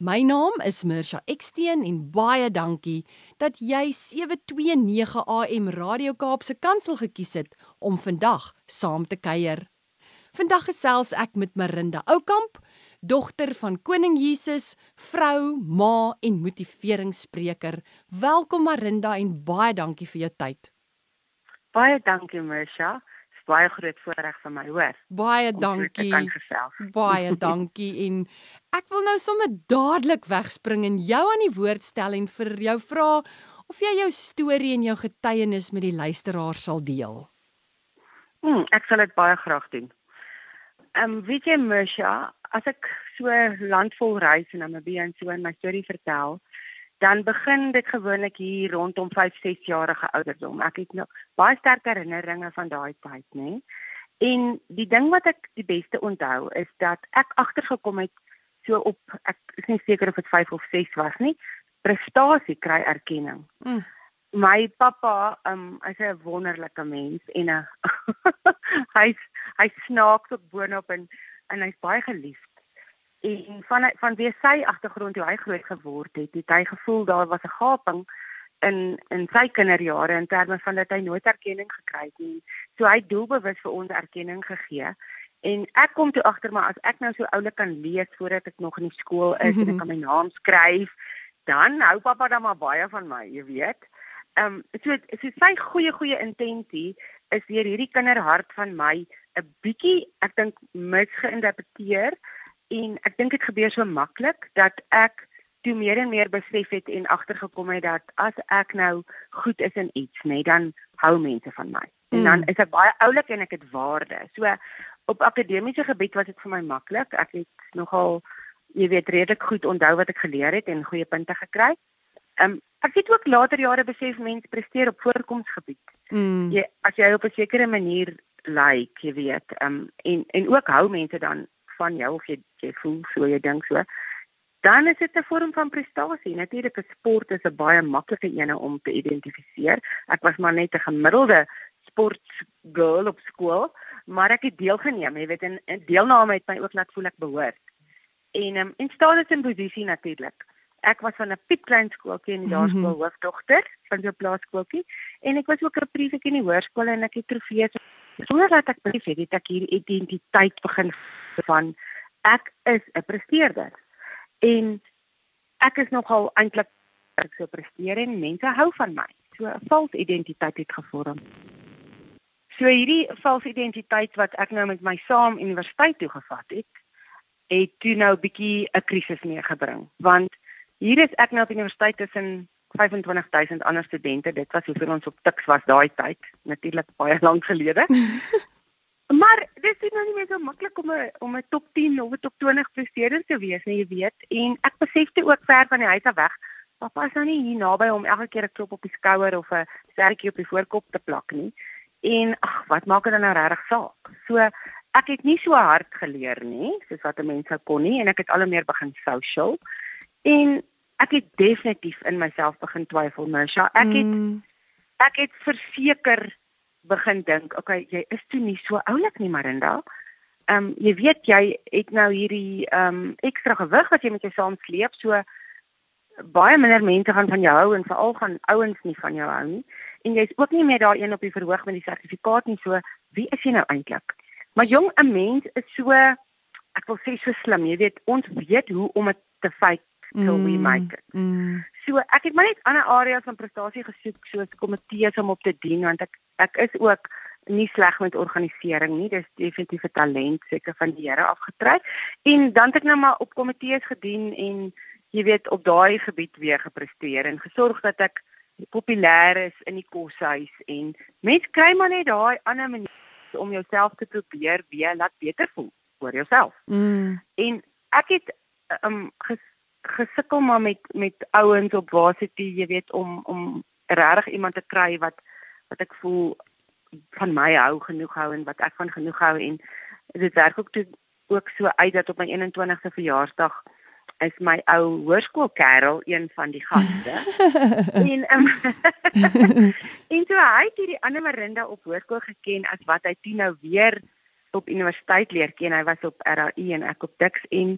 My naam is Mirsha Eksteen en baie dankie dat jy 729 AM Radio Kaap se kantsel gekies het om vandag saam te kuier. Vandag gesels ek met Marinda Oukamp, dogter van Koning Jesus, vrou, ma en motiveringsspreker. Welkom Marinda en baie dankie vir jou tyd. Baie dankie Mirsha baie groot voorreg vir my, hoor. Baie dankie. Baie dankie en ek wil nou sommer dadelik wegspring en jou aan die woord stel en vir jou vra of jy jou storie en jou getuienis met die luisteraars sal deel. Hmm, ek sal dit baie graag doen. Ehm um, weet jy Misha, as ek so landvol reis en Namibië en so in my storie vertel, dan begin dit gewoonlik hier rondom 5, 6 jarige ouderdom. Ek het nog baie sterk herinneringe van daai tyd, nê. En die ding wat ek die beste onthou is dat ek agtergekom het so op ek is nie seker of dit 5 of 6 was nie, prestasie kry erkenning. Mm. My pappa, um, hy's 'n wonderlike mens en 'n hy's hy snaaks op boonop en en hy's baie geliefd en van van wie sy agtergrond hoe hy groot geword het, het hy gevoel daar was 'n gaping in in sy kinderjare in terme van dat hy nooit erkenning gekry het nie. So hy het doelbewus vir ons erkenning gegee. En ek kom toe agter maar as ek nou so oulik kan lees voordat ek nog in die skool is en ek kan my naam skryf, dan hou pappa dan maar baie van my, jy weet. Ehm um, so so sy goeie goeie intensie is deur hierdie kinderhart van my 'n bietjie ek dink misgeïnterpreteer en ek dink dit gebeur so maklik dat ek toe meer en meer besef het en agtergekom het dat as ek nou goed is in iets, nê, nee, dan hou mense van my. En dan mm. is ek baie oulik en ek het waarde. So op akademiese gebied was dit vir my maklik. Ek het nogal jy weet redelik goed onthou wat ek geleer het en goeie punte gekry. Ehm um, ek het ook later jare besef mense presteer op voorkomsgebied. Mm. Jy as jy op 'n sekere manier lyk, like, jy weet, ehm um, en en ook hou mense dan van jou of jy jy voel so jy dink so dan is dit 'n vorm van prestasie natuurlik 'n sport is 'n baie maklike een om te identifiseer ek was maar net 'n gemiddelde sportgirl op skool maar ek het deelgeneem jy weet en, en deelname het my ook laat voel ek behoort en um, en staan dit in posisie natuurlik ek was van 'n piepklein skooltjie in die laerskool mm -hmm. hoofdogter van so 'n plaaskooltjie en ek was ook 'n prefek in die hoërskool en ek het trofees sonder dat ek besef het ek hier identiteit begin van ek is 'n presteerder en ek is nogal eintlik ek so presteer en mense hou van my. So 'n vals identiteit het gevorm. So hierdie vals identiteit wat ek nou met my saam universiteit toe gevat het, het toe nou 'n bietjie 'n krisis meegebring want hier is ek nou op universiteit tussen 25000 ander studente. Dit was hoeveel ons op Tuks was daai tyd. Natuurlik baie lank gelede. Maar dit is nou nie meer so maklik om 'n om 'n top 10 of 'n top 20 presteerder te wees nie, jy weet. En ek besef dit ook ver van die huis af weg. Pappa is nou nie hier naby om elke keer 'n klop op die skouer of 'n stertjie op die voorkop te plak nie. En ag, wat maak dit dan nou regtig saak? So ek het nie so hard geleer nie, soos wat 'n mens sou kon nie en ek het al meer begin social. En ek het definitief in myself begin twyfel, Misha. Ek het mm. ek het verseker begin dink, okay, jy is toe nie so oulik nie, Marinda. Ehm um, jy weet jy het nou hierdie ehm um, ekstra gewig wat jy met jou saam sleep, so baie minder mense gaan van jou hou en veral gaan ouens nie van jou hou nie. En jy's ook nie meer daar een op die verhoog met die sertifikaat nie, so wie is jy nou eintlik? Maar jong, 'n mens is so ek wil sê so slim, jy weet, ons weet hoe om dit te fake till mm, we make it. Mm. So ek het maar net ander areas van prestasie gesoek soos komitees om op te dien want ek ek is ook nie sleg met organisering nie. Dis definitief 'n talent seker van die Here afgetrek. En dan het ek nou maar op komitees gedien en jy weet op daai gebied weer gepresteer en gesorg dat ek populêr is in die koshuis en mense kry maar net daai ander manier om jouself te probeer weer laat beter voel oor jouself. Mm. En ek het um gesukkel maar met met ouens op varsity, jy weet om om regtig iemand te kry wat wat ek voel van my hou genoeg hou en wat ek van genoeg hou en dit werk ook toe ook so uit dat op my 21ste verjaarsdag is my ou hoërskoolkerel een van die gaste. en um, en toe hy het hierdie ander Marinda op hoërskool geken as wat hy toe nou weer op universiteit leer ken. Hy was op RAI en ek op Dix en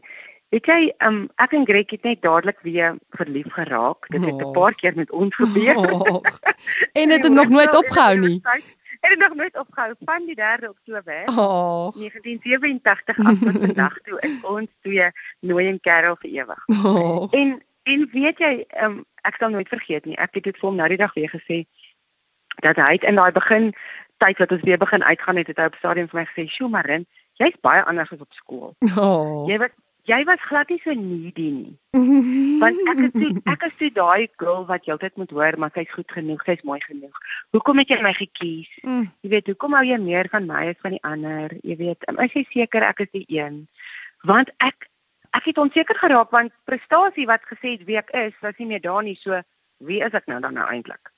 weet jy, um, ek en Greg het net dadelik weer verlief geraak. Dit het 'n oh. paar keer met ons gebeur. Oh. en het dit nog nooit opgehou nie. Het nog nooit opgehou van die 3 Oktober oh. 1987 af tot vandag toe is ons twee nooi en kerel vir ewig. Oh. En en weet jy, um, ek sal nooit vergeet nie. Ek het dit vir hom nou die dag weer gesê dat hy in daai begin tyd wat ons weer begin uitgaan het, het hy op stadium vir my gesê, "Sjoe, Marin, jy's baie anders as op skool." Oh. Jy was jy was glad nie so needy nie. Want ek het toe, ek is toe daai girl wat jy altyd moet hoor, maar sy's goed genoeg, sy's mooi genoeg. Hoekom het jy my gekies? Mm. Jy weet, hoekom hou jy meer van my as van die ander? Jy weet, is jy seker ek is die een? Want ek ek het onseker geraak want prestasie wat gesê het wie ek is, was nie meer daar nie, so wie is ek nou dan nou eintlik?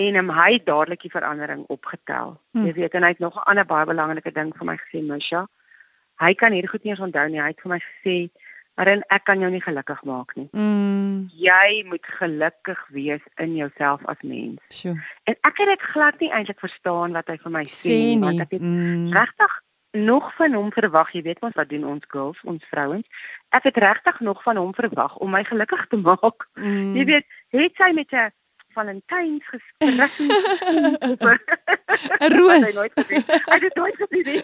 en hom hy dadelik die verandering opgetel. Hmm. Jy weet en hy het nog 'n ander baie belangrike ding vir my gesê, Misha. Hy kan hier goed nie eens onthou nie. Hy het vir my gesê, "Marin, ek kan jou nie gelukkig maak nie. Hmm. Jy moet gelukkig wees in jouself as mens." Sure. En ek het dit glad nie eintlik verstaan wat hy vir my sê nie, want ek het hmm. regtig nog van hom verwag, jy weet mos wat doen ons girls, ons vrouens. Ek het regtig nog van hom verwag om my gelukkig te maak. Mm. Jy weet, het sy met 'n Valentyns geskryf. 'n Roos. Hy nooit gesien. Hy het nooit gesien.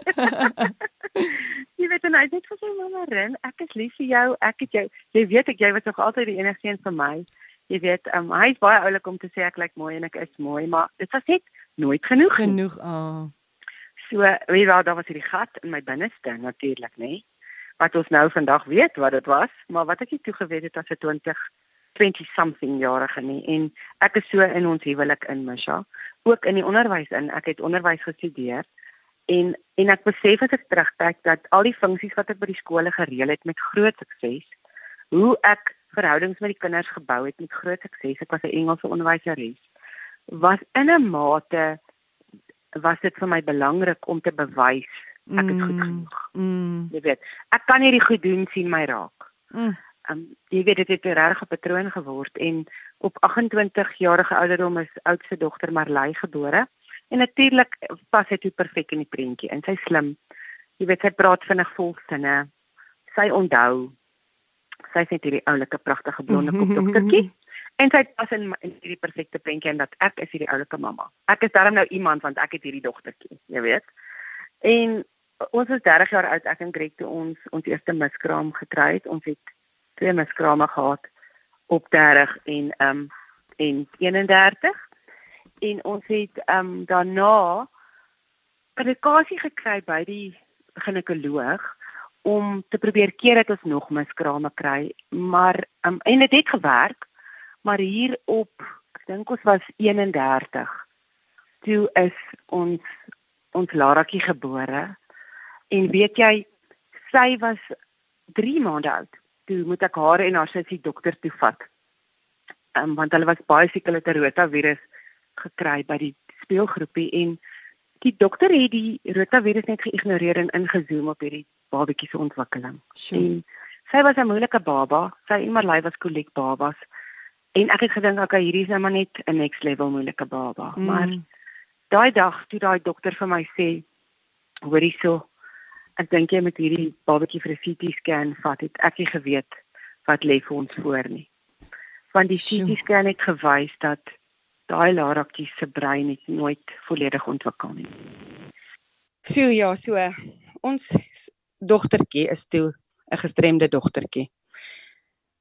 jy weet net sy mamma ren, ek is lief vir jou, ek het jou. Jy weet ek jy was nog altyd die enigste een vir my. Jy weet, um, hy is baie oulik om te sê ek lyk mooi en ek is mooi, maar dit was net nooit genoeg. Genoeg. Ah. So, wie wou daar was hierdie gat in my binneste natuurlik, nê? Wat ons nou vandag weet wat dit was, maar wat ek nie toe geweet het as 'n 20 20 something jarige nie en ek is so in ons huwelik in Misha ook in die onderwys in ek het onderwys gestudeer en en ek besef as ek terugkyk dat al die funksies wat ek by die skole gereël het met groot sukses hoe ek verhoudings met die kinders gebou het met groot sukses ek was 'n Engelse onderwyseres was in 'n mate was dit vir my belangrik om te bewys ek is goed mm, genoeg. mm. jy weet ek kan hierdie goed doen sien my raak. Mm. Um, jy weet dit het 'n regte patroon geword en op 28 jarige ouderdom is oudste dogter Marley gebore en natuurlik pas hy toe perfek in die prentjie en sy slim jy weet sy praat vinnig vol sinne sy onthou sy sê hierdie oulike pragtige blonde kop dogtertjie en sy pas in, in hierdie perfekte prentjie en dat ek is hierdie oulike mamma. Ek is darm nou iemand want ek het hierdie dogtertjie jy weet. En ons is 30 jaar oud ek en Greg toe ons ons eerste miskraam gekry het. Ons het twee miskrame gehad op 30 en ehm um, en 31 en ons het ehm um, daarna 'n medikasie gekry by die ginekoloog om te probeer keer dat ons nog miskrame kry maar um, en dit het, het gewerk maar hier op ek dink ons was 31 toe is ons ons Laratjie gebore en weet jy sy was 3 maande oud toe moet ek haar en haar sussie dokter toe vat. Ehm um, want hulle was baie siek het 'n rotavirus gekry by die speelgroepie en die dokter het die rotavirus net geïgnoreer en ingezoom op hierdie babatjie se ontwikkeling. Sure. En sy was 'n moeilike baba. Sy en Marley was koliek babas. En ek het gedink okay, hierdie is nou maar net 'n next level moeilike baba. Mm. Maar daai dag toe daai dokter vir my sê, hoorie so, ek dink jy met hierdie babatjie vir 'n CT scan vat het ek nie geweet wat lê vir ons voor nie. Want die CT scan het gewys dat daai Laratjie se brein het nooit volledig ontwikkel nie. So ja, so ons dogtertjie is toe 'n gestremde dogtertjie.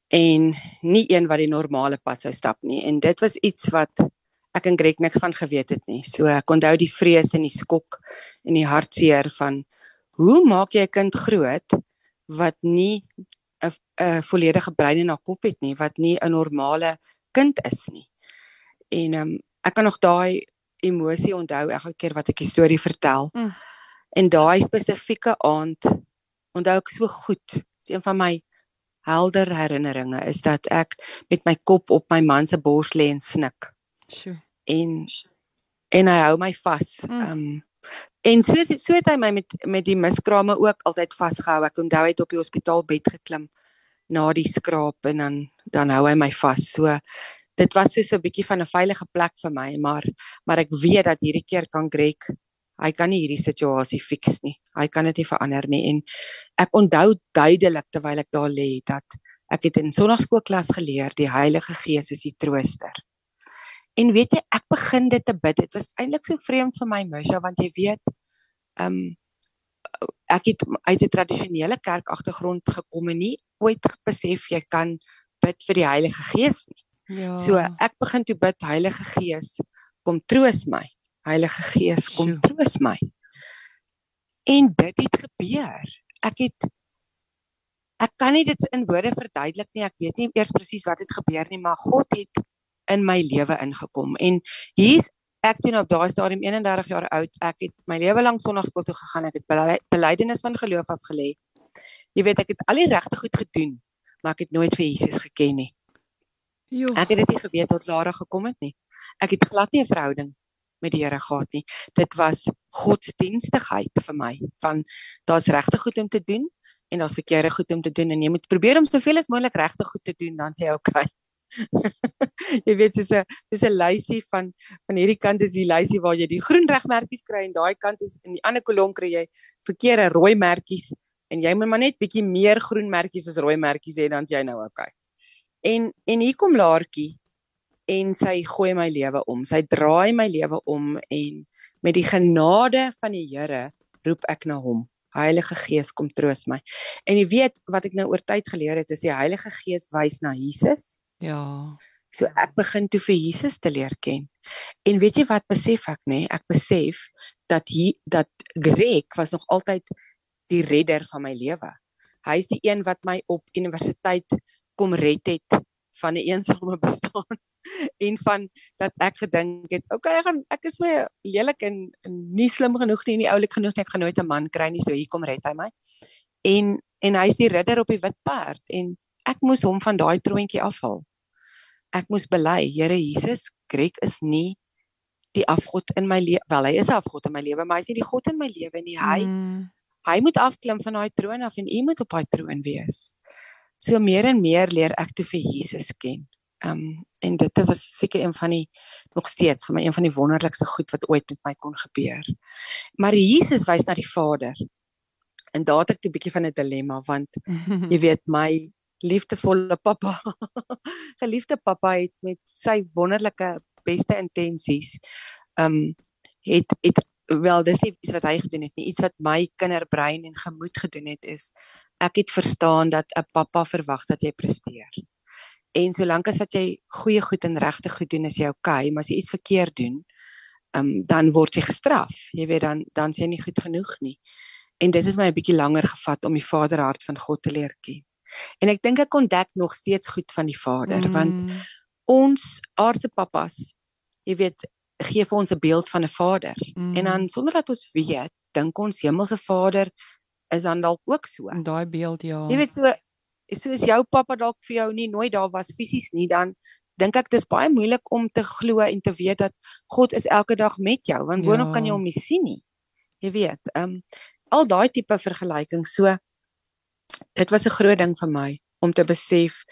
En nie een wat die normale pad sou stap nie en dit was iets wat ek en Greg niks van geweet het nie. So ek onthou die vrees en die skok en die hartseer van hoe maak jy 'n kind groot wat nie 'n 'n volledige brein en 'n kop het nie, wat nie 'n normale kind is nie. En ehm um, ek kan nog daai emosie onthou elke keer wat ek die storie vertel. Mm. En daai spesifieke aand onthou ek so goed. Dit is een van my helder herinneringe is dat ek met my kop op my man se bors lê en snik. Sjoe. En en hy hou my vas. Mm. Ehm um, en so so het hy my met met die miskrame ook altyd vasgehou. Ek onthou hy het op die hospitaalbed geklim na die skraap en dan dan hou hy my vas. So dit was so 'n bietjie van 'n veilige plek vir my, maar maar ek weet dat hierdie keer kan Greg hy kan nie hierdie situasie fix nie. Hy kan dit nie verander nie en ek onthou duidelik terwyl ek daar lê dat ek het in sonnaarskoolklas geleer die Heilige Gees is die trooster. En weet jy, ek begin dit te bid. Dit was eintlik so vreemd vir my, Misha, want jy weet, ehm um, ek het uit 'n tradisionele kerk agtergrond gekom en nie ooit besef jy kan bid vir die Heilige Gees nie. Ja. So ek begin toe bid Heilige Gees, kom troos my. Heilige Gees, kom troos my. En dit het gebeur. Ek het ek kan nie dit in woorde verduidelik nie. Ek weet nie eers presies wat het gebeur nie, maar God het in my lewe ingekom. En hier's ek toe op daai stadium 31 jaar oud. Ek het my lewe lank sonnaarskool toe gegaan. Ek het belydenis van geloof afgelê. Jy weet ek het al die regte goed gedoen, maar ek het nooit vir Jesus geken nie. Jo. Ek het dit nie geweet tot Lara gekom het nie. Ek het glad nie 'n verhouding met die Here gehad nie. Dit was godsdienstigheid vir my van daar's regte goed om te doen en daar's verkeerde goed om te doen en jy moet probeer om soveel as moontlik regte goed te doen dan sê jy okay. jy weet dis 'n dis 'n lysie van van hierdie kant is die lysie waar jy die groen regmerkies kry en daai kant is in die ander kolom kry jy verkeerde rooi merkies en jy moet maar net bietjie meer groen merkies as rooi merkies hê dan jy nou okay. En en hier kom Laartjie en sy gooi my lewe om. Sy draai my lewe om en met die genade van die Here roep ek na hom. Heilige Gees kom troos my. En jy weet wat ek nou oor tyd geleer het is die Heilige Gees wys na Jesus. Ja. So ek begin toe vir Jesus te leer ken. En weet jy wat besef ek nê? Nee? Ek besef dat hier dat Greg was nog altyd die redder van my lewe. Hy is die een wat my op universiteit kom red het van 'n een eensame bestaan en van dat ek gedink het, okay, ek gaan ek is my lelik en, en nie slim genoeg nie, nie oulik genoeg nie, ek gaan nooit 'n man kry nie, so hier kom red hy my. En en hy's die ridder op die wit perd en ek moes hom van daai troontjie afhaal. Ek moes bely, Here Jesus, Greg is nie die afgod in my lewe. Wel, hy is 'n afgod in my lewe, maar hy is nie die God in my lewe nie. Hy mm. hy moet afklim van daai troon af en u moet op daai troon wees. So meer en meer leer ek toe vir Jesus ken. Um en dit was seker een van die nog steeds vir my een van die wonderlikste goed wat ooit met my kon gebeur. Maar Jesus wys na die Vader. En daar het ek 'n bietjie van 'n dilemma want jy weet my liefdevolle pappa. Geliefde pappa het met sy wonderlike beste intensies um het het wel dis nie iets wat hy gedoen het nie iets wat my kinderbrein en gemoed gedoen het is ek het verstaan dat 'n pappa verwag dat jy presteer. En solank as wat jy goeie goed en regte goed doen is jy okay, maar as jy iets verkeerd doen, um, dan word jy gestraf. Jy weet dan dan is jy nie goed genoeg nie. En dit het my 'n bietjie langer gevat om die vaderhart van God te leer ken. En ek dink ek ontdek nog steeds goed van die Vader mm. want ons aardse pappas, jy weet, gee vir ons 'n beeld van 'n Vader. Mm. En dan sonder dat ons weet, dink ons hemelse Vader is dan dalk ook so. In daai beeld ja. Jy weet so soos jou pappa dalk vir jou nie nooit daar was fisies nie, dan dink ek dis baie moeilik om te glo en te weet dat God is elke dag met jou want boonop ja. kan jy hom nie sien nie. Jy weet, ehm um, al daai tipe vergelyking so dit was 'n groot ding vir my om te besef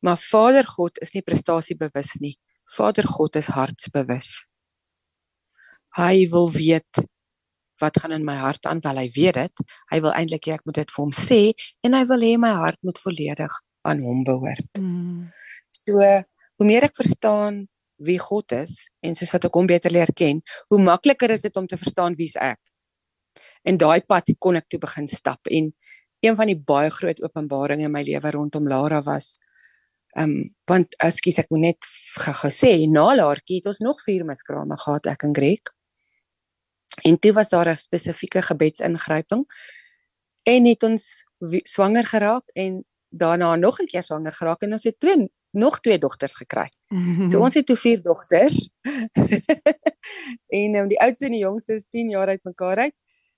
maar Vader God is nie prestasiebewus nie. Vader God is hartsbewus. Hy wil weet wat gaan in my hart aan, wel hy weet dit. Hy wil eintlik hê ek moet dit vir hom sê en hy wil hê my hart moet volledig aan hom behoort. Mm. So hoe meer ek verstaan wie God is en soos wat ek hom beter leer ken, hoe makliker is dit om te verstaan wie's ek. En daai pad kon ek toe begin stap en een van die baie groot openbarings in my lewe rondom Lara was ehm um, want ekskuus ek moet net gesê na Laartjie het ons nog vier miskrame gehad ek en Greg. En toe was daar 'n spesifieke gebedsingryping en het ons swanger geraak en daarna nog 'n keer swanger geraak en ons het twee nog twee dogters gekry. So ons het toe vier dogters. en um, die oudste en die jongste is 10 jaar uit mekaar uit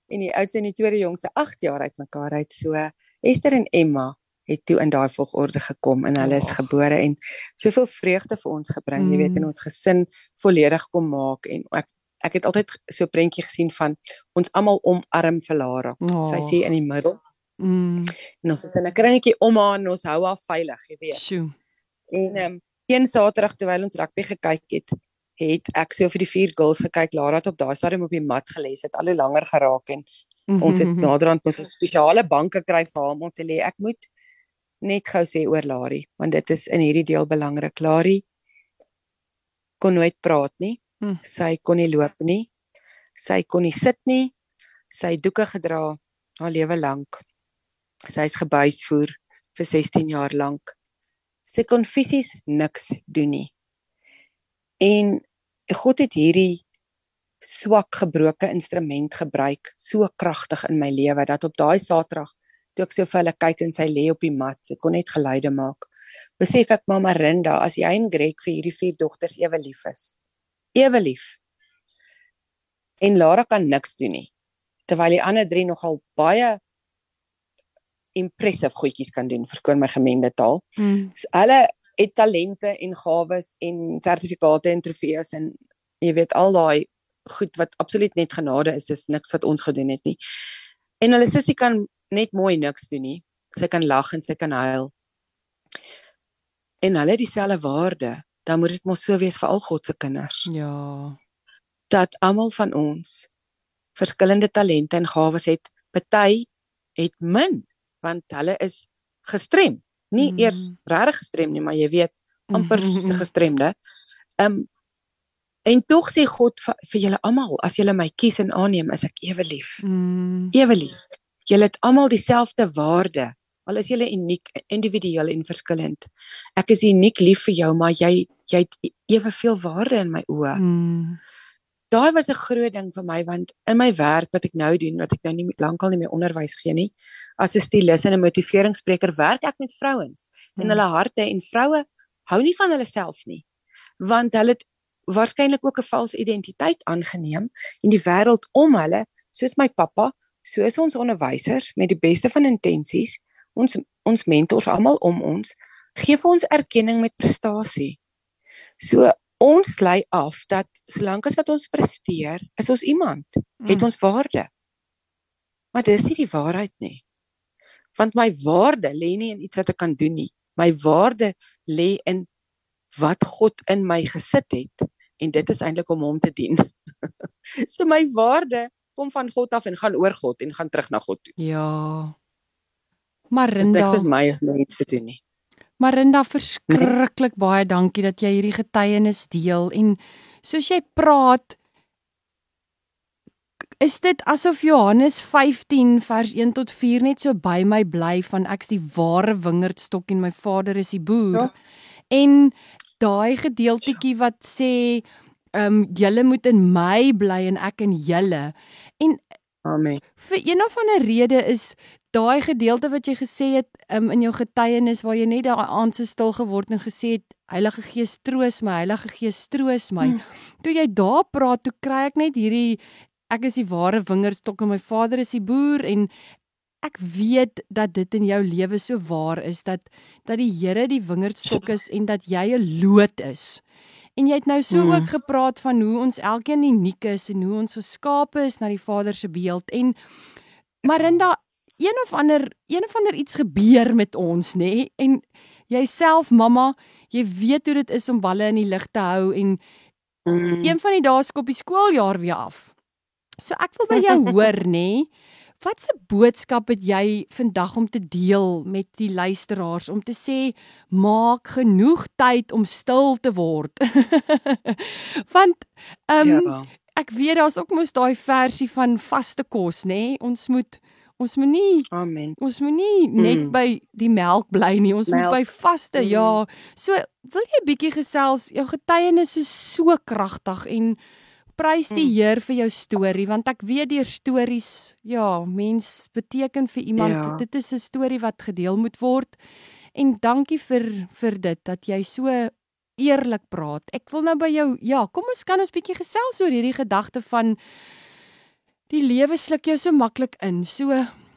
en die oudste en die tweede jongste 8 jaar uit mekaar uit. So Esther en Emma het toe in daai volgorde gekom en hulle is gebore en soveel vreugde vir ons gebring, mm. jy weet, in mm. ons gesin volledig kom maak en ek ek het altyd so 'n prentjie gesien van ons almal omarm vir Lara. Oh. Sy sê in die middel Mm. en ons is in 'n kringetjie om haar en ons hou haar veilig, jy weet. Sjoe. En ehm um, een Saterdag terwyl ons rugby gekyk het, het ek so vir die vier girls gekyk. Lara het op daai stadium op die mat gelees, het al hoe langer geraak en ons het naderhand mos 'n spesiale banke kry vir haar om te lê. Ek moet net gou sê oor Larie, want dit is in hierdie deel belangrik. Larie kon nooit praat nie. Sy kon nie loop nie. Sy kon nie sit nie. Sy doeke gedra haar lewe lank. Sy is gebuisvoer vir 16 jaar lank. Sy kon fisies niks doen nie. En God het hierdie swak gebroke instrument gebruik so kragtig in my lewe dat op daai Saterdag toe ek so vir hulle kyk en sy lê op die mat, sy kon net geluide maak. Besef ek mamma Rinda, as jy en Greg vir hierdie vier dogters ewe lief is. Ewe lief. En Lara kan niks doen nie. Terwyl die ander drie nogal baie impressive goedjies kan doen, verskoon my gemengde taal. Mm. So, hulle het talente en gawes en sertifikate en trofees en jy weet al daai goed wat absoluut net genade is, dis niks wat ons gedoen het nie. En hulle sussie kan net mooi niks doen nie. Sy kan lag en sy kan huil. En hulle het dieselfde waarde. Dan moet dit mos so wees vir al God se kinders Ja. dat almal van ons verskillende talente en gawes het. Party het min want hulle is gestrem. Nie Mm. mm. eers regtig gestrem nie, maar jy weet amper se gestremde. Um, en tog sê God vir, vir julle almal, as julle my kies en aanneem, is ek ewe lief. Mm. Ewe lief. Julle het almal dieselfde waarde. Al is julle uniek, individueel en verskillend. Ek is uniek lief vir jou, maar jy jy het eweveel waarde in my oë. Mm. Daai was 'n groot ding vir my want in my werk wat ek nou doen, wat ek nou nie lankal nie meer onderwys gee nie, as 'n stylus en 'n motiveringsspreker, werk ek met vrouens en Mm. hulle harte en vroue hou nie van hulle self nie. Want hulle het waarskynlik ook 'n valse identiteit aangeneem en die wêreld om hulle, soos my pappa, soos ons onderwysers met die beste van intensies, ons ons mentors almal om ons, gee vir ons erkenning met prestasie. So ons lei af dat solank as wat ons presteer, is ons iemand, het Mm. ons waarde. Maar dis nie die waarheid nie. Want my waarde lê nie in iets wat ek kan doen nie. My waarde lê in wat God in my gesit het en dit is eintlik om hom te dien. so my waarde kom van God af en gaan oor God en gaan terug na God toe. Ja. Dit is Marinda, my as mens te doen nie. Marinda verskriklik baie dankie dat jy hierdie getuienis deel en soos jy praat is dit asof Johannes 15 vers 1 tot 4 net so by my bly van ek's die ware wingerdstok en my Vader is die boer. Ja. En daai gedeeltjie wat sê ehm um, julle moet in my bly en ek in julle. En Amen. vir een of ander rede is daai gedeelte wat jy gesê het um, in jou getuienis waar jy net daai aand so stil geword en gesê het Heilige Gees troos my, Heilige Gees troos my. Mm. Toe jy daar praat, toe kry ek net hierdie ek is die ware wingerdstok en my Vader is die boer en ek weet dat dit in jou lewe so waar is dat dat die Here die wingerdstok is en dat jy 'n loot is. En jy het nou so Mm. ook gepraat van hoe ons elkeen uniek is en hoe ons geskape is na die Vader se beeld en Marinda een of ander een of ander iets gebeur met ons nê nee? en jouself mamma jy weet hoe dit is om balle in die lug te hou en Mm. een van die dae skop die skooljaar weer af. So ek wil by jou hoor nê nee? Wat 'n boodskap het jy vandag om te deel met die luisteraars om te sê maak genoeg tyd om stil te word. Want ehm um, ja. ek weet daar's ook mos daai versie van vaste kos, nê? Nee? Ons moet ons moet nie Amen. ons moet nie net Mm. by die melk bly nie. Ons Melk. moet by vaste. Mm. Ja. So wil jy bietjie gesels? Jou getuienis is so kragtig en prys die Mm. Heer vir jou storie want ek weet deur stories, ja, mens beteken vir iemand Ja. dit is 'n storie wat gedeel moet word. En dankie vir vir dit dat jy so eerlik praat. Ek wil nou by jou ja, kom ons kan ons bietjie gesels oor hierdie gedagte van die lewe sluk jou so maklik in. So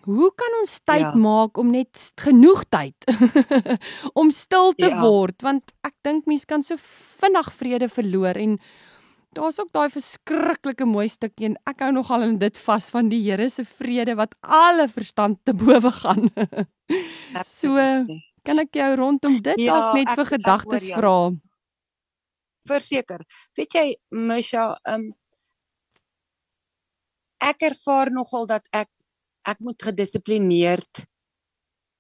hoe kan ons tyd Ja. maak om net genoeg tyd om stil te Ja. word want ek dink mense kan so vinnig vrede verloor en daar's ook daai verskriklike mooi stukkie en ek hou nogal in dit vas van die Here se vrede wat alle verstand te bowe gaan. so kan ek jou rondom dit ja, dalk net vir gedagtes vra. Verseker. Weet jy, Misha, um ek ervaar nogal dat ek ek moet gedissiplineerd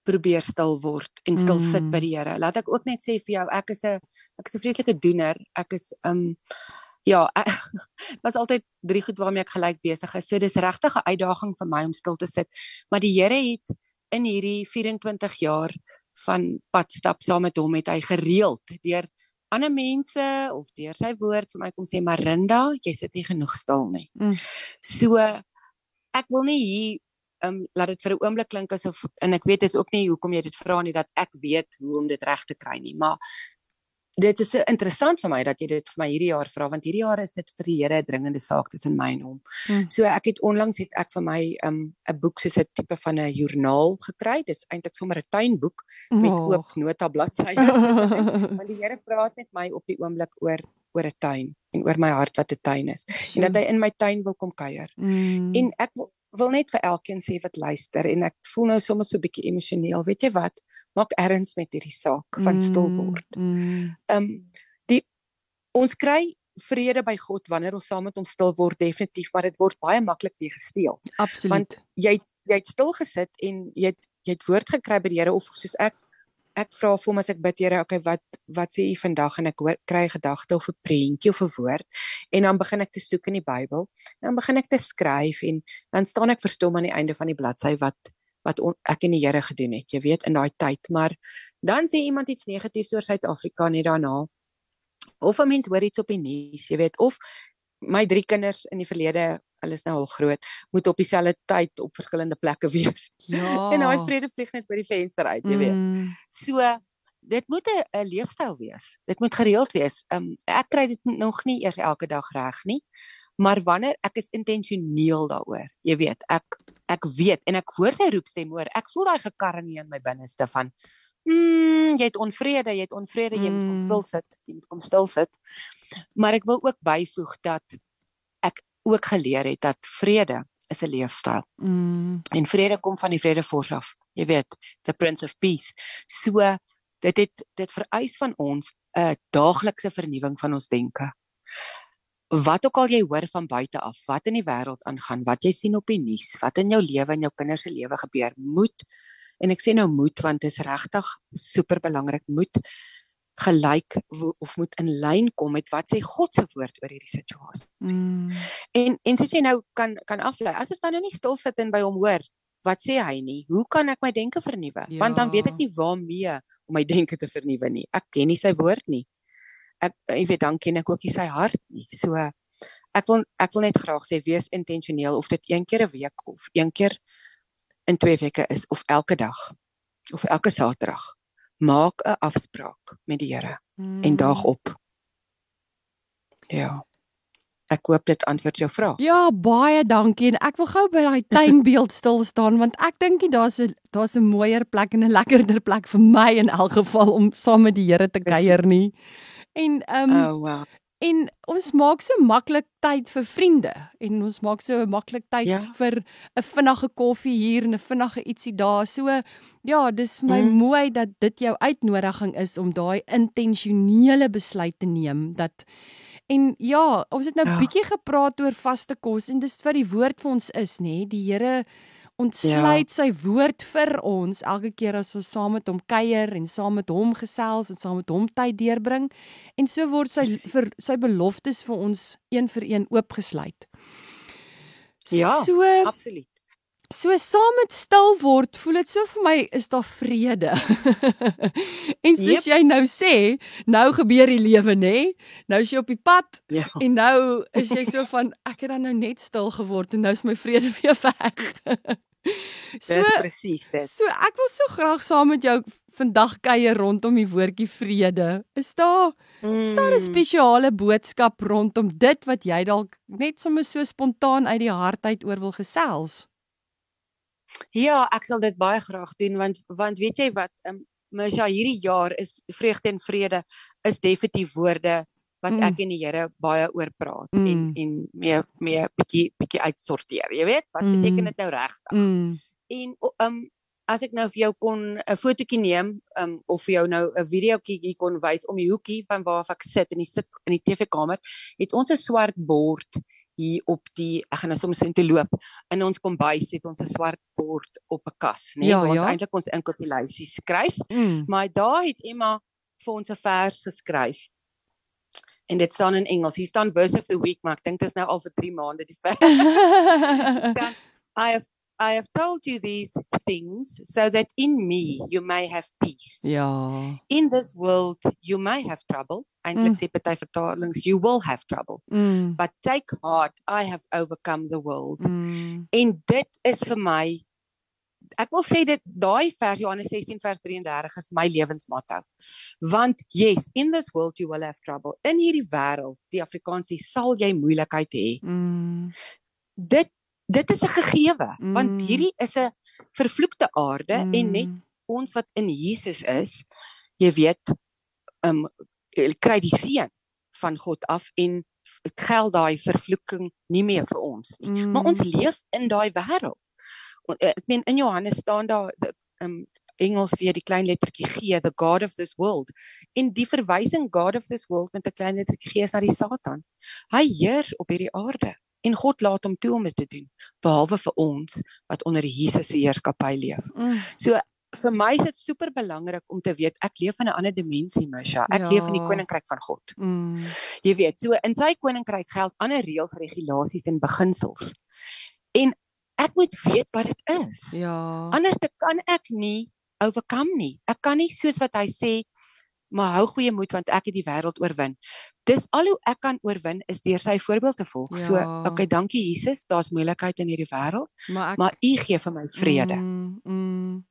probeer stil word en stil mm. sit by die Here. Laat ek ook net sê vir jou, ek is 'n ek is 'n vreeslike doener. Ek is um ja, ek, was altyd drie goed waarmee ek gelyk besig is. So dis regtig 'n uitdaging vir my om stil te sit. Maar die Here het in hierdie 24 jaar van pad stap saam met hom het hy gereeld deur ander mense of deur sy woord vir my kom sê Marinda, jy sit nie genoeg stil nie. Mm. So ek wil nie hier um laat dit vir 'n oomblik klink asof en ek weet is ook nie hoekom jy dit vra nie dat ek weet hoe om dit reg te kry nie, maar dit is interessant vir my dat jy dit vir my hierdie jaar vra want hierdie jaar is dit vir die Here 'n dringende saak tussen my en hom. Hmm. So ek het onlangs het ek vir my um 'n boek soos 'n tipe van 'n joernaal gekry. Dis eintlik sommer 'n tuinboek met oh. oop nota bladsye. want die Here praat met my op die oomblik oor oor 'n tuin en oor my hart wat 'n tuin is en dat hy in my tuin wil kom kuier. Mm. En ek wil net vir elkeen sê wat luister en ek voel nou sommer so 'n bietjie emosioneel. Weet jy wat? Maak erns met hierdie saak van stil mm, word. Mm. Ehm mm. um, die ons kry vrede by God wanneer ons saam met hom stil word definitief, maar dit word baie maklik weer gesteel. Absoluut. Want jy jy het stil gesit en jy het jy het woord gekry by die Here of soos ek ek vra vir hom as ek bid Here, okay, wat wat sê u vandag en ek hoor kry 'n gedagte of 'n prentjie of 'n woord en dan begin ek te soek in die Bybel. Dan begin ek te skryf en dan staan ek verstom aan die einde van die bladsy wat wat on, ek en die Here gedoen het, jy weet, in daai tyd. Maar dan sê iemand iets negatiefs oor Suid-Afrika net daarna. Of 'n mens hoor iets op die nuus, jy weet, of my drie kinders in die verlede hulle is nou al groot, moet op dieselfde tyd op verskillende plekke wees. Ja. en daai vrede vlieg net by die venster uit, jy weet. Mm. So dit moet 'n leefstyl wees. Dit moet gereeld wees. Um ek kry dit nog nie eers elke dag reg nie. Maar wanneer ek is intentioneel daaroor, jy weet, ek ek weet en ek hoor sy roepstem hoor. Ek voel daai gekarring in my binneste van mm, jy het onvrede, jy het onvrede, jy moet kom mm. stil sit, jy moet kom stil sit. Maar ek wil ook byvoeg dat ek ook geleer het dat vrede is 'n leefstyl. Mm. En vrede kom van die vredevors af. Jy weet, the prince of peace. So dit het dit vereis van ons 'n daaglikse vernuwing van ons denke. Wat ook al jy hoor van buite af, wat in die wêreld aangaan, wat jy sien op die nuus, wat in jou lewe en jou kinders se lewe gebeur, moet en ek sê nou moet want dit is regtig super belangrik, moet gelyk of moet in lyn kom met wat sê God se woord oor hierdie situasie. Mm. En en soos jy nou kan kan aflei, as ons dan nou nie stil sit en by hom hoor, wat sê hy nie? Hoe kan ek my denke vernuwe? Ja. Want dan weet ek nie waarmee om my denke te vernuwe nie. Ek ken nie sy woord nie. Ek jy weet dan ken ek ook nie sy hart nie. So ek wil ek wil net graag sê wees intentioneel of dit een keer 'n week of een keer in twee weke is of elke dag of elke Saterdag maak 'n afspraak met die Here mm. en daag op. Ja. Ek hoop dit antwoord jou vraag. Ja, baie dankie en ek wil gou by daai tuinbeeld stil staan want ek dink jy daar's 'n daar's 'n mooier plek en 'n lekkerder plek vir my in elk geval om saam met die Here te kuier nie. En ehm um, oh, wow. En ons maak so maklik tyd vir vriende en ons maak so maklik tyd ja. vir 'n vinnige koffie hier en 'n vinnige ietsie daar. So ja, dis my mm. mooi dat dit jou uitnodiging is om daai intentionele besluit te neem dat en ja, ons het nou ja. bietjie gepraat oor vaste kos en dis wat die woord vir ons is, nê? Die Here ontsluit ja. sy woord vir ons elke keer as ons saam met hom kuier en saam met hom gesels en saam met hom tyd deurbring en so word sy vir sy beloftes vir ons een vir een oopgesluit. Ja, so, absoluut. So saam met stil word, voel dit so vir my is daar vrede. en soos yep. jy nou sê, nou gebeur die lewe nê? Nou is jy op die pad ja. en nou is jy so van ek het dan nou net stil geword en nou is my vrede weer weg. so, presies dit. So ek wil so graag saam met jou vandag kuier rondom die woordjie vrede. Is daar mm. is daar 'n mm. spesiale boodskap rondom dit wat jy dalk net sommer so spontaan uit die hart uit oor wil gesels? Ja, ek sal dit baie graag doen want want weet jy wat, um, Misha, hierdie jaar is vreugde en vrede is definitief woorde wat Mm. ek en die Here baie oor praat Mm. en en mee mee bietjie bietjie uitsorteer. Jy weet, wat Mm. beteken dit nou regtig? Mm. En o- um as ek nou vir jou kon 'n fotootjie neem um of vir jou nou 'n videoetjie kon wys om die hoekie van waar ek sit in die sit in die TV-kamer, het ons 'n swart bord hier op die ek gaan nou soms in te loop in ons kombuis het ons 'n swart bord op 'n kas, né, nee, Ja, waar ons ja. eintlik ons inkopieluisies skryf. Mm. Maar daar het Emma vir ons 'n vers geskryf. En dit staan in Engels. Hier staan verse of the week, maar ek dink dit is nou al vir 3 maande die. Dan, I have I have told you these things so that in me you may have peace. ja. In this world you may have trouble. Eintlik Mm. sê party vertalings you will have trouble. Mm. But take heart, I have overcome the world. Mm. En dit is vir my ek wil sê dit daai vers Johannes 16 vers 33 is my lewensmotto. Want yes, in this world you will have trouble. In hierdie wêreld, die Afrikaans sê sal jy moeilikheid hê. Mm. Dit dit is 'n gegewe Mm. want hierdie is 'n vervloekte aarde Mm. en net ons wat in Jesus is, jy weet, um kry die seën van God af en geld daai vervloeking nie meer vir ons nie. Mm. Maar ons leef in daai wêreld. Eh, Ek meen in Johannes staan daar the, um Engels weer die klein lettertjie G, the god of this world. En die verwysing god of this world met 'n klein lettertjie G is na die Satan. Hy heer op hierdie aarde en God laat hom toe om dit te doen, behalwe vir ons wat onder Jesus se heerskappy leef. Mm. So vir my is dit super belangrik om te weet ek leef in 'n ander dimensie, Misha. Ek leef in die Ja. koninkryk van God. Mm. Jy weet, so in sy koninkryk geld ander reëls, regulasies en beginsels. En ek moet weet wat dit is. Ja. Anders kan ek nie overkom nie. Ek kan nie soos wat hy sê, maar hou goeie moed want ek het die wêreld oorwin. Dis al hoe ek kan oorwin is deur sy voorbeeld te volg. Ja. So, okay, dankie Jesus, daar's moeilikheid in hierdie wêreld, Maar ek maar U gee vir my vrede. Mm. Mm.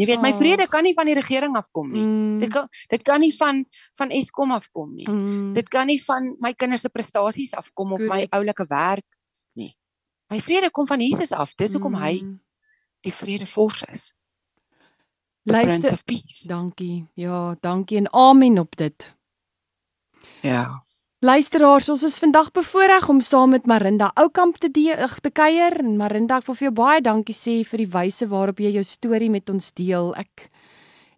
Jy weet, my Ag. vrede kan nie van die regering afkom nie. Mm. Dit kan dit kan nie van van Eskom afkom nie. Mm. Dit kan nie van my kinders se prestasies afkom of my Korrek. oulike werk. My vrede kom van Jesus af. Dis hoekom hy Mm. die vredevors is. The Prince Luister, dankie. Ja, dankie en amen op dit. Ja. Luisteraars, ons is vandag bevoorreg om saam met Marinda Oukamp te de te kuier en Marinda, ek wil vir jou baie dankie sê vir die wyse waarop jy jou storie met ons deel. Ek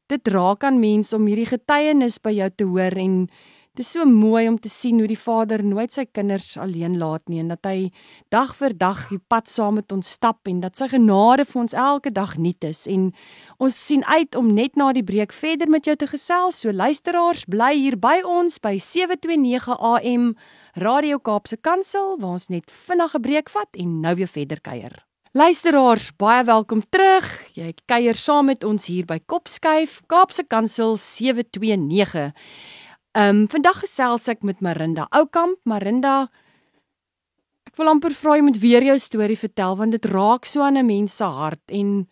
dit raak aan mense om hierdie getuienis by jou te hoor en dit is so mooi om te sien hoe die Vader nooit sy kinders alleen laat nie en dat hy dag vir dag die pad saam met ons stap en dat sy genade vir ons elke dag nuut is en ons sien uit om net na die breek verder met jou te gesels. So luisteraars, bly hier by ons by 729 AM Radio Kaapse Kansel waar ons net vinnige breek vat en nou weer verder kuier. Luisteraars, baie welkom terug. Jy kuier saam met ons hier by Kopskuif, Kaapse Kansel 729. Ehm um, vandag gesels ek met Marinda Oukamp. Marinda Ek wil amper vra jy moet weer jou storie vertel want dit raak so aan 'n mens se hart en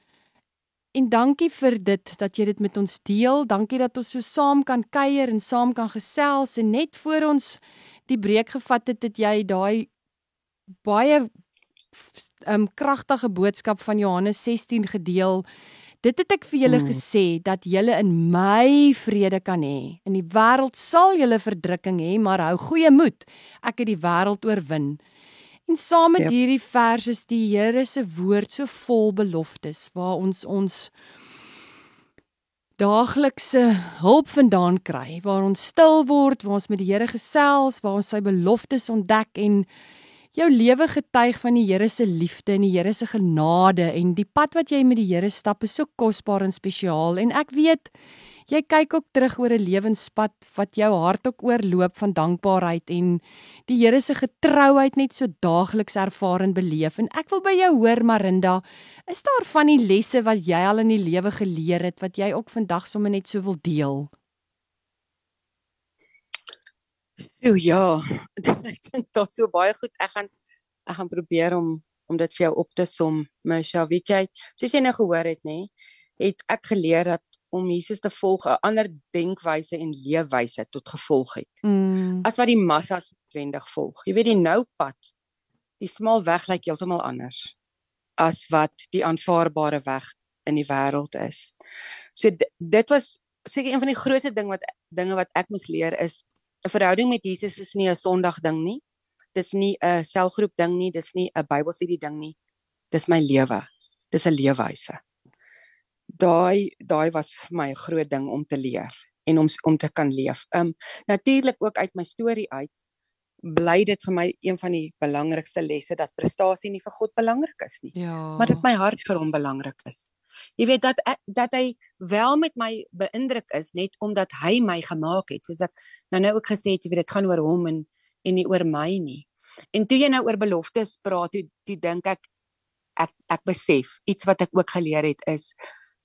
en dankie vir dit dat jy dit met ons deel. Dankie dat ons so saam kan kuier en saam kan gesels en net voor ons die breek gevat het het jy daai baie ehm um, kragtige boodskap van Johannes 16 gedeel. Dit het ek vir julle Mm. gesê dat julle in my vrede kan hê. In die wêreld sal julle verdrukking hê, maar hou goeie moed. Ek het die wêreld oorwin. En saam met Yep. hierdie vers is die Here se woord so vol beloftes waar ons ons daaglikse hulp vandaan kry, waar ons stil word, waar ons met die Here gesels, waar ons sy beloftes ontdek en jou lewe getuig van die Here se liefde en die Here se genade en die pad wat jy met die Here stap is so kosbaar en spesiaal. En ek weet jy kyk ook terug oor 'n lewenspad wat jou hart ook oorloop van dankbaarheid en die Here se getrouheid net so daagliks ervaar en beleef. En ek wil by jou hoor Marinda is daar van die lesse wat jy al in die lewe geleer het wat jy ook vandag sommer net so wil deel O ja, ek dink daar's so baie goed. Ek gaan ek gaan probeer om om dit vir jou op te som. Misha, weet jy, soos jy nou gehoor het, nê, het ek geleer dat om Jesus te volg 'n ander denkwyse en leefwyse tot gevolg het. mm. As wat die massas wendig volg. Jy weet die nou pad, die smal weg lyk heeltemal anders as wat die aanvaarbare weg in die wêreld is. So dit, dit was seker een van die grootste ding wat dinge wat ek moes leer is 'n verhouding met Jesus is nie 'n Sondag ding nie. Dis nie 'n selgroep ding nie, dis nie 'n Bybelstudie ding nie. Dis my lewe. Dis 'n leefwyse. Daai daai was vir my 'n groot ding om te leer en om om te kan leef. Um natuurlik ook uit my storie uit bly dit vir my een van die belangrikste lesse dat prestasie nie vir God belangrik is nie. Ja. Maar dit my hart vir hom belangrik is. Jy weet dat dat hy wel met my beïndruk is net omdat hy my gemaak het, soos ek nou nou ook gesê het, jy weet dit gaan oor hom en en nie oor my nie. En toe jy nou oor beloftes praat, toe, toe dink ek ek ek besef iets wat ek ook geleer het is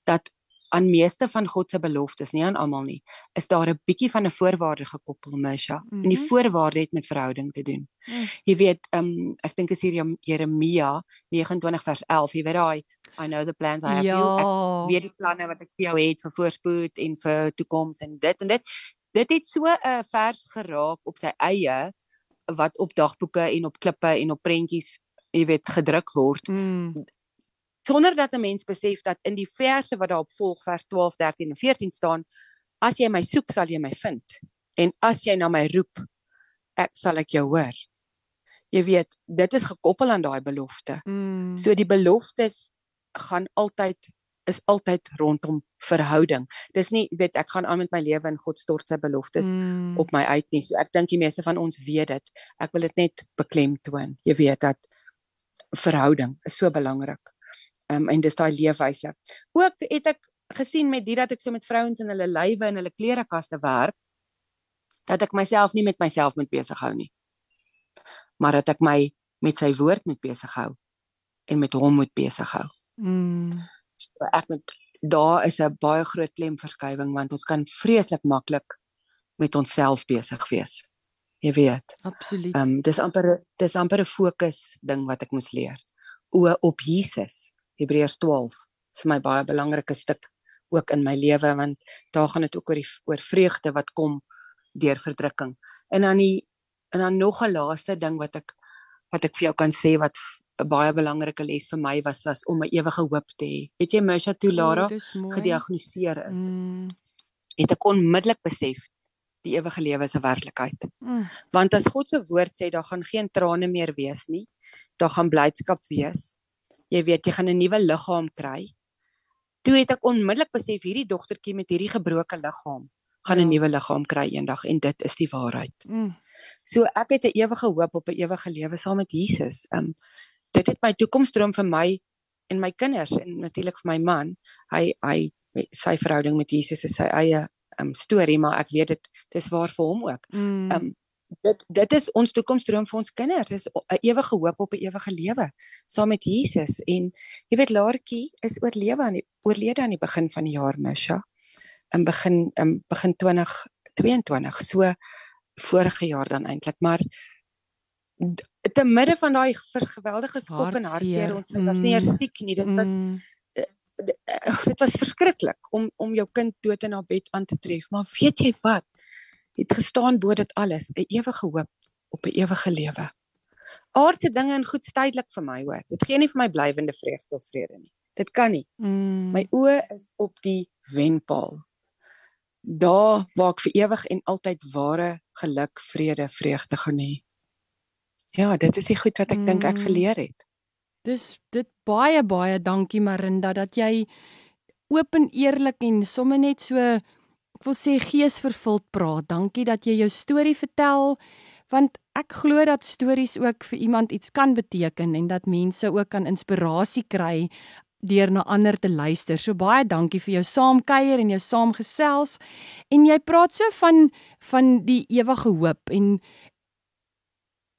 dat aan meeste van God se beloftes, nie aan almal nie, is daar 'n bietjie van 'n voorwaarde gekoppel, Misha. Mm -hmm. En die mhm. voorwaarde het met verhouding te doen. Mm. Jy weet, ehm um, ek dink is hier Jeremia 29 vers 11, jy weet daai I know the plans I have ja. you. Ek weet die planne wat ek vir jou het vir voorspoed en vir toekoms en dit en dit. Dit het so 'n uh, vers geraak op sy eie wat op dagboeke en op klippe en op prentjies, jy weet, gedruk word. Mm sonder dat 'n mens besef dat in die verse wat daarop volg vers 12, 13 en 14 staan, as jy my soek, sal jy my vind. En as jy na my roep, ek sal ek jou hoor. Jy weet, dit is gekoppel aan daai belofte. Mm. So die beloftes gaan altyd is altyd rondom verhouding. Dis nie weet ek gaan aan met my lewe en God stort sy beloftes mm. op my uit nie. So ek dink die meeste van ons weet dit. Ek wil dit net beklemtoon. Jy weet dat verhouding is so belangrik um, en dis daai leefwyse. Ook het ek gesien met dit dat ek so met vrouens in hulle lywe en hulle klerekaste werk dat ek myself nie met myself moet besig hou nie. Maar dat ek my met sy woord moet besig hou en met hom moet besig hou. Mm. So ek moet daar is 'n baie groot klemverskywing want ons kan vreeslik maklik met onsself besig wees. Jy weet. Absoluut. Ehm um, dis amper dis amper 'n fokus ding wat ek moes leer. O op Jesus. Hebreërs 12 vir my baie belangrike stuk ook in my lewe want daar gaan dit ook oor die oor vreugde wat kom deur verdrukking. En dan die en dan nog 'n laaste ding wat ek wat ek vir jou kan sê wat 'n baie belangrike les vir my was was om 'n ewige hoop te hê. Weet jy Mersha Tulara oh, gediagnoseer is. Mm. Het ek onmiddellik besef die ewige lewe is 'n werklikheid. Mm. Want as God se woord sê daar gaan geen trane meer wees nie, daar gaan blydskap wees jy weet jy gaan 'n nuwe liggaam kry. Toe het ek onmiddellik besef hierdie dogtertjie met hierdie gebroke liggaam gaan 'n ja. nuwe liggaam kry eendag en dit is die waarheid. Mm. So ek het 'n ewige hoop op 'n ewige lewe saam met Jesus. Um dit het my toekomsdroom vir my en my kinders en natuurlik vir my man. Hy hy sy verhouding met Jesus is sy eie um storie, maar ek weet dit dis waar vir hom ook. Mm. Um dit dit is ons toekomsdroom vir ons kinders. Dis 'n ewige hoop op 'n ewige lewe saam met Jesus. En jy weet Laartjie is oorlewe aan die oorlede aan die begin van die jaar Misha. In begin in begin 2022 so vorige jaar dan eintlik maar te midde van daai geweldige skok en hartseer. ons was nie eers mm. siek nie dit was mm. Eh, eh, dit was verskriklik om om jou kind dood in haar bed aan te tref. Maar weet jy wat het gestaan bo dit alles, 'n ewige hoop op 'n ewige lewe. Aardse dinge en goed tydelik vir my, hoor. Dit gee nie vir my blywende vreugde of vrede nie. Dit kan nie. Mm. My oë is op die wenpaal. Daar waar ek vir ewig en altyd ware geluk, vrede, vreugde gaan hê. Ja, dit is die goed wat ek mm. dink ek geleer het. Dis dit baie baie dankie Marinda dat jy oop en eerlik en sommer net so ek wil sê geesvervuld praat. Dankie dat jy jou storie vertel want ek glo dat stories ook vir iemand iets kan beteken en dat mense ook kan inspirasie kry deur na ander te luister. So baie dankie vir jou saamkuier en jou saamgesels. En jy praat so van van die ewige hoop en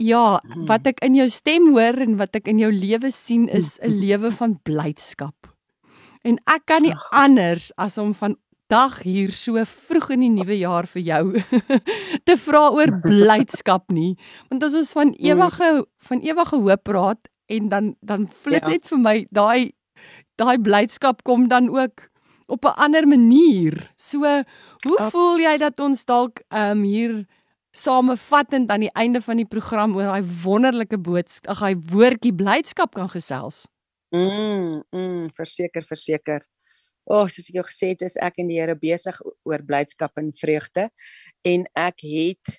ja, hmm. wat ek in jou stem hoor en wat ek in jou lewe sien is 'n lewe van blydskap. En ek kan nie anders as om van dag hier so vroeg in die nuwe jaar vir jou te vra oor blydskap nie want as ons van mm. ewige van ewige hoop praat en dan dan flit ja. net vir my daai daai blydskap kom dan ook op 'n ander manier. So, hoe ja. voel jy dat ons dalk ehm um, hier samevattend aan die einde van die program oor daai wonderlike boodskap, ag, daai woordjie blydskap kan gesels? Mm, mm, verseker, verseker. O, oh, soos ek jou gesê het, is ek en die Here besig oor blydskap en vreugde en ek het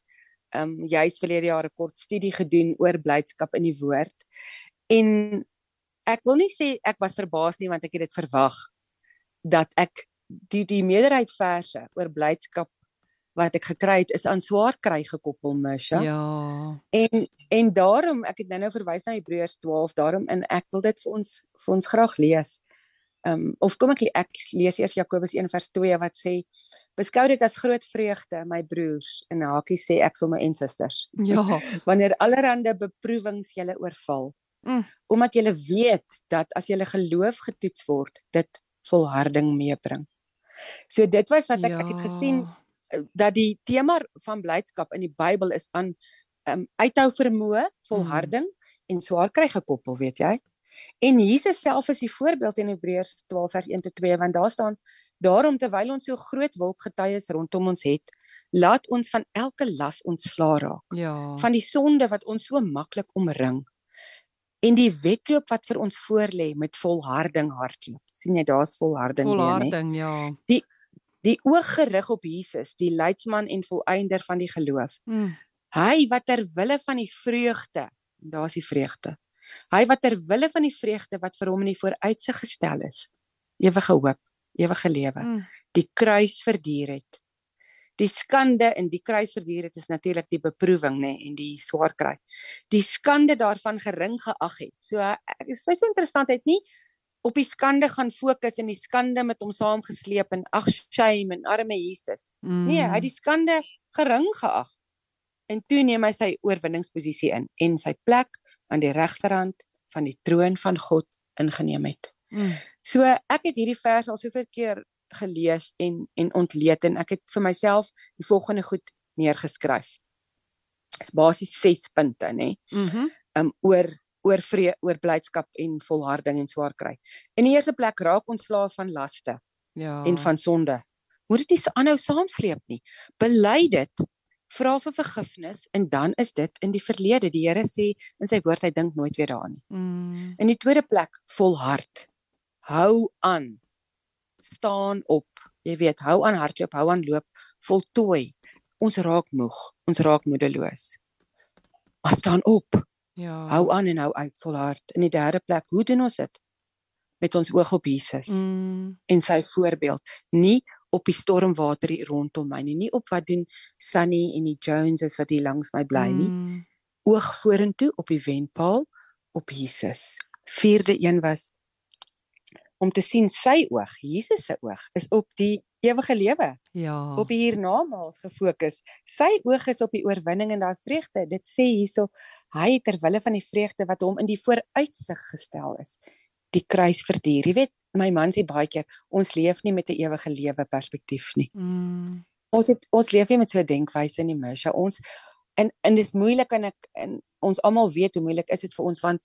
ehm um, juis verlede jaar 'n kort studie gedoen oor blydskap in die woord. En ek wil nie sê ek was verbaas nie want ek het dit verwag dat ek die die meerderheid verse oor blydskap wat ek gekry het is aan swaar kry gekoppel Misha. Ja. En en daarom ek het nou-nou verwys na Hebreërs 12 daarom en ek wil dit vir ons vir ons graag lees. Ehm um, of kom ek ek lees eers Jakobus 1 vers 2 wat sê beskou dit as groot vreugde my broers en hakie sê ek sommer en susters. Ja. Wanneer allerlei beproewings julle oorval. Mm. Omdat julle weet dat as julle geloof getoets word, dit volharding meebring. So dit was wat ek ja. ek het gesien ja. eh, dat die tema van blydskap in die Bybel is aan um, uithou vermoë, volharding mm. en swaar kry gekoppel, weet jy? En Jesus self is die voorbeeld in Hebreërs 12 vers 1 tot 2 want daar staan daarom terwyl ons so groot wolk getuies rondom ons het, laat ons van elke las ontslaa raak. Ja. Van die sonde wat ons so maklik omring en die wedloop wat vir ons voorlê met volharding hardloop. sien jy daar's volharding weer, Volharding, ja. Die die oog gerig op Jesus, die leidsman en volëinder van die geloof. Mm. Hy wat ter wille van die vreugde, daar's die vreugde. Hy wat ter wille van die vreugde wat vir hom in die vooruitsig gestel is, ewige hoop, ewige lewe, mm. die kruis verduur het die skande in die kruis verduur het is natuurlik die beproewing nê en die swaar kry. Die skande daarvan gering geag het. So ek is so interessant het nie op die skande gaan fokus en die skande met hom saamgesleep en ag shame en arme Jesus. Mm. Nee, hy het die skande gering geag. En toe neem hy sy oorwinningsposisie in en sy plek aan die regterhand van die troon van God ingeneem het. Mm. So ek het hierdie vers al soveel keer gelees en en ontleed en ek het vir myself die volgende goed neergeskryf. Dit's basies 6 punte, nê. Mhm. Mm um oor oor vrede, oor blydskap en volharding en swaar kry. In die eerste plek raak ons slaaf van laste. Ja. En van sonde. Moet dit nie aanhou saamsleep nie. Bely dit. Vra vir vergifnis en dan is dit in die verlede. Die Here sê in sy woord hy dink nooit weer daaraan nie. Mm. In die tweede plek volhard. Hou aan staan op. Jy weet, hou aan hardloop, hou aan loop, voltooi. Ons raak moeg, ons raak moedeloos. Maar staan op. Ja. Hou aan en hou uit volhard. In die derde plek, hoe doen ons dit? Met ons oog op Jesus mm. en sy voorbeeld, nie op die stormwater hier rondom my nie, nie op wat doen Sunny en die Joneses wat hier langs my bly nie. Mm. Oog vorentoe op die wenpaal op Jesus. Vierde een was om te sien sy oog, Jesus se oog is op die ewige lewe. Ja. Op hiernamaals gefokus. Sy oog is op die oorwinning en daai vreugde. Dit sê hierso hy ter wille van die vreugde wat hom in die vooruitsig gestel is, die kruis verduur. Jy weet, my man sê baie keer, ons leef nie met 'n ewige lewe perspektief nie. Mm. Ons het ons leef nie met so 'n denkwyse nie, Misha. Ons en en dis moeilik en ek en ons almal weet hoe moeilik is dit vir ons want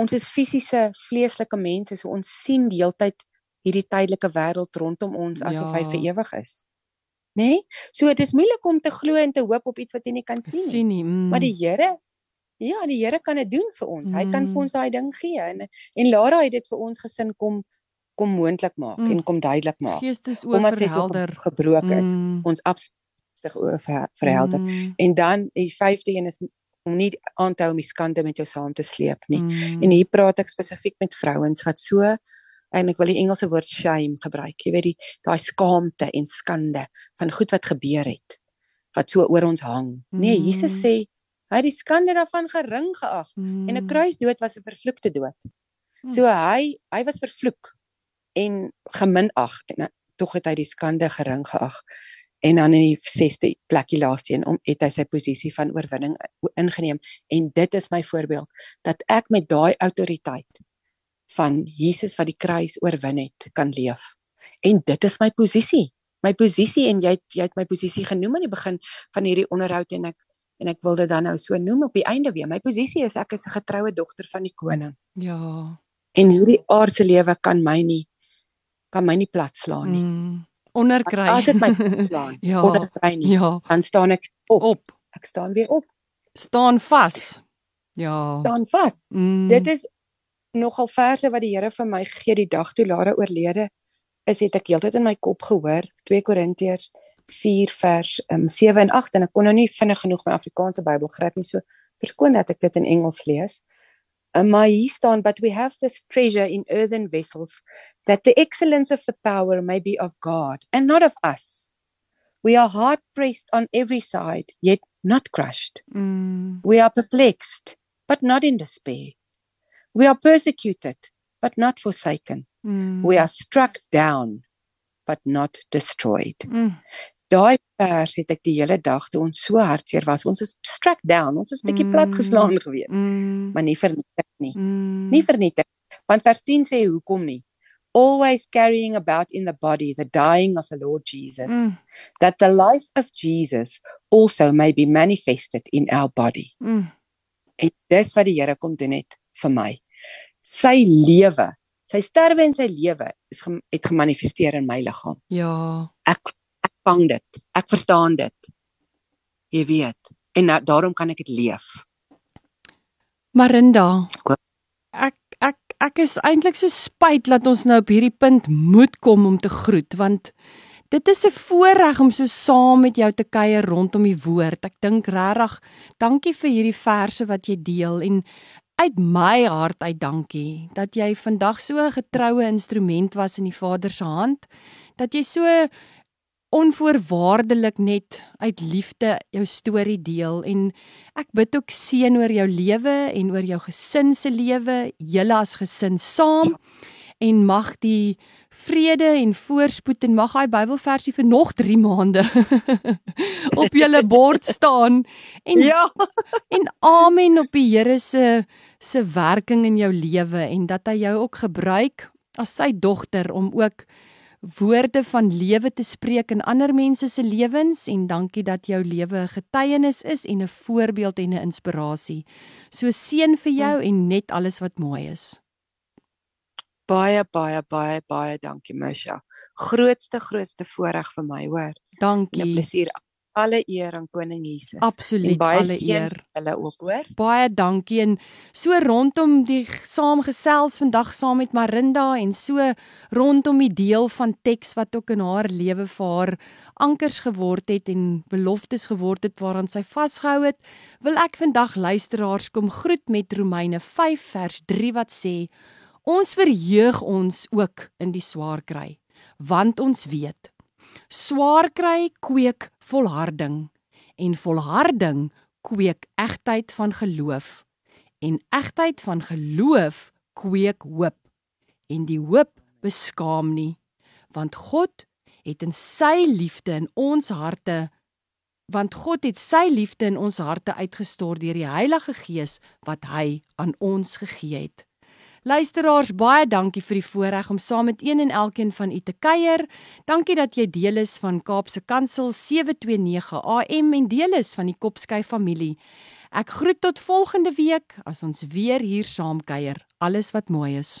ons is fisiese vleeslike mense so ons sien die heeltyd hierdie tydelike wêreld rondom ons asof ja. hy vir ewig is. Né? Nee? So dit is moeilik om te glo en te hoop op iets wat jy nie kan sien nie. Sien nie. Mm. Maar die Here ja, die Here kan dit doen vir ons. Mm. Hy kan vir mm. ons daai ding gee en en Lara het dit vir ons gesin kom kom moontlik maak mm. en kom duidelik maak. Geestes oor verhelder gebroken is. Mm. Ons absoluut oor verhelder. Mm. En dan die vyfde een is om nie aan te hou om die skande met jou saam te sleep nie. Mm. En hier praat ek spesifiek met vrouens wat so en ek wil die Engelse woord shame gebruik. Jy weet die daai skaamte en skande van goed wat gebeur het wat so oor ons hang. Nee, mm. Jesus sê hy het die skande daarvan gering geag mm. en 'n kruisdood was 'n vervloekte dood. Mm. So hy hy was vervloek en geminag en tog het hy die skande gering geag en dan in die 6ste plekkie laaste een om het hy sy posisie van oorwinning ingeneem en dit is my voorbeeld dat ek met daai autoriteit van Jesus wat die kruis oorwin het kan leef en dit is my posisie my posisie en jy jy het my posisie genoem aan die begin van hierdie onderhoud en ek en ek wil dit dan nou so noem op die einde weer my posisie is ek is 'n getroue dogter van die koning ja en hierdie aardse lewe kan my nie kan my nie plat slaan nie mm onderkry. As dit my slaan, ja, onderkry nie, ja. dan staan ek op. op. Ek staan weer op. Staan vas. Ja. Staan vas. Mm. Dit is nogal verse wat die Here vir my gee die dag toe Lara oorlede is, het ek heeltyd in my kop gehoor 2 Korintiërs 4 vers um, 7 en 8 en ek kon nou nie vinnig genoeg my Afrikaanse Bybel gryp nie so verskoon dat ek dit in Engels lees. Um, maar hier staan but we have this treasure in earthen vessels that the excellence of the power may be of God and not of us. We are hard pressed on every side yet not crushed. Mm. We are perplexed but not in despair. We are persecuted but not forsaken. Mm. We are struck down but not destroyed. Mm. Daai vers het ek die hele dag toe ons so hartseer was. Ons is struck down. Ons is bietjie Mm. plat geslaan gewees, Mm. maar nie vernietig nie. Mm. Nie vernietig. Want vers 10 sê hoekom nie? Always carrying about in the body the dying of the Lord Jesus, Mm. that the life of Jesus also may be manifested in our body. Mm. En dis wat die Here kom doen het vir my. Sy lewe, sy sterwe en sy lewe is het gemanifesteer in my liggaam. Ja. Ek vang dit. Ek verstaan dit. Jy weet. En nou, daarom kan ek dit leef. Marinda. Ek ek ek is eintlik so spyt dat ons nou op hierdie punt moet kom om te groet want dit is 'n voorreg om so saam met jou te kuier rondom die woord. Ek dink regtig dankie vir hierdie verse wat jy deel en uit my hart uit dankie dat jy vandag so 'n getroue instrument was in die Vader se hand dat jy so onvoorwaardelik net uit liefde jou storie deel en ek bid ook seën oor jou lewe en oor jou gesin se lewe, julle as gesin saam. En mag die vrede en voorspoed en mag daai Bybelversie vir nog 3 maande op julle bord staan. En Ja. en amen op die Here se se werking in jou lewe en dat hy jou ook gebruik as sy dogter om ook woorde van lewe te spreek in ander mense se lewens en dankie dat jou lewe 'n getuienis is en 'n voorbeeld en 'n inspirasie. So seën vir jou en net alles wat mooi is. Baie baie baie baie dankie Misha. Grootste grootste voorreg vir my, hoor. En 'n Dankie. plesier. Alle eer aan koning Jesus. Absoluut alle eer. Hulle ook, hoor. Baie dankie en so rondom die saamgesels vandag saam met Marinda en so rondom die deel van teks wat ook in haar lewe vir haar ankers geword het en beloftes geword het waaraan sy vasgehou het, wil ek vandag luisteraars kom groet met Romeine 5 vers 3 wat sê: Ons verheug ons ook in die swaar kry, want ons weet swaar kry kweek volharding. En volharding kweek egtheid van geloof. En egtheid van geloof kweek hoop. En die hoop beskaam nie want God het in sy liefde in ons harte want God het sy liefde in ons harte uitgestort deur die Heilige Gees wat hy aan ons gegee het. Luisteraars, baie dankie vir die voorreg om saam met een en elkeen van u te kuier. Dankie dat jy deel is van Kaapse Kansel 729 AM en deel is van die Kopskyf familie. Ek groet tot volgende week as ons weer hier saam kuier. Alles wat mooi is.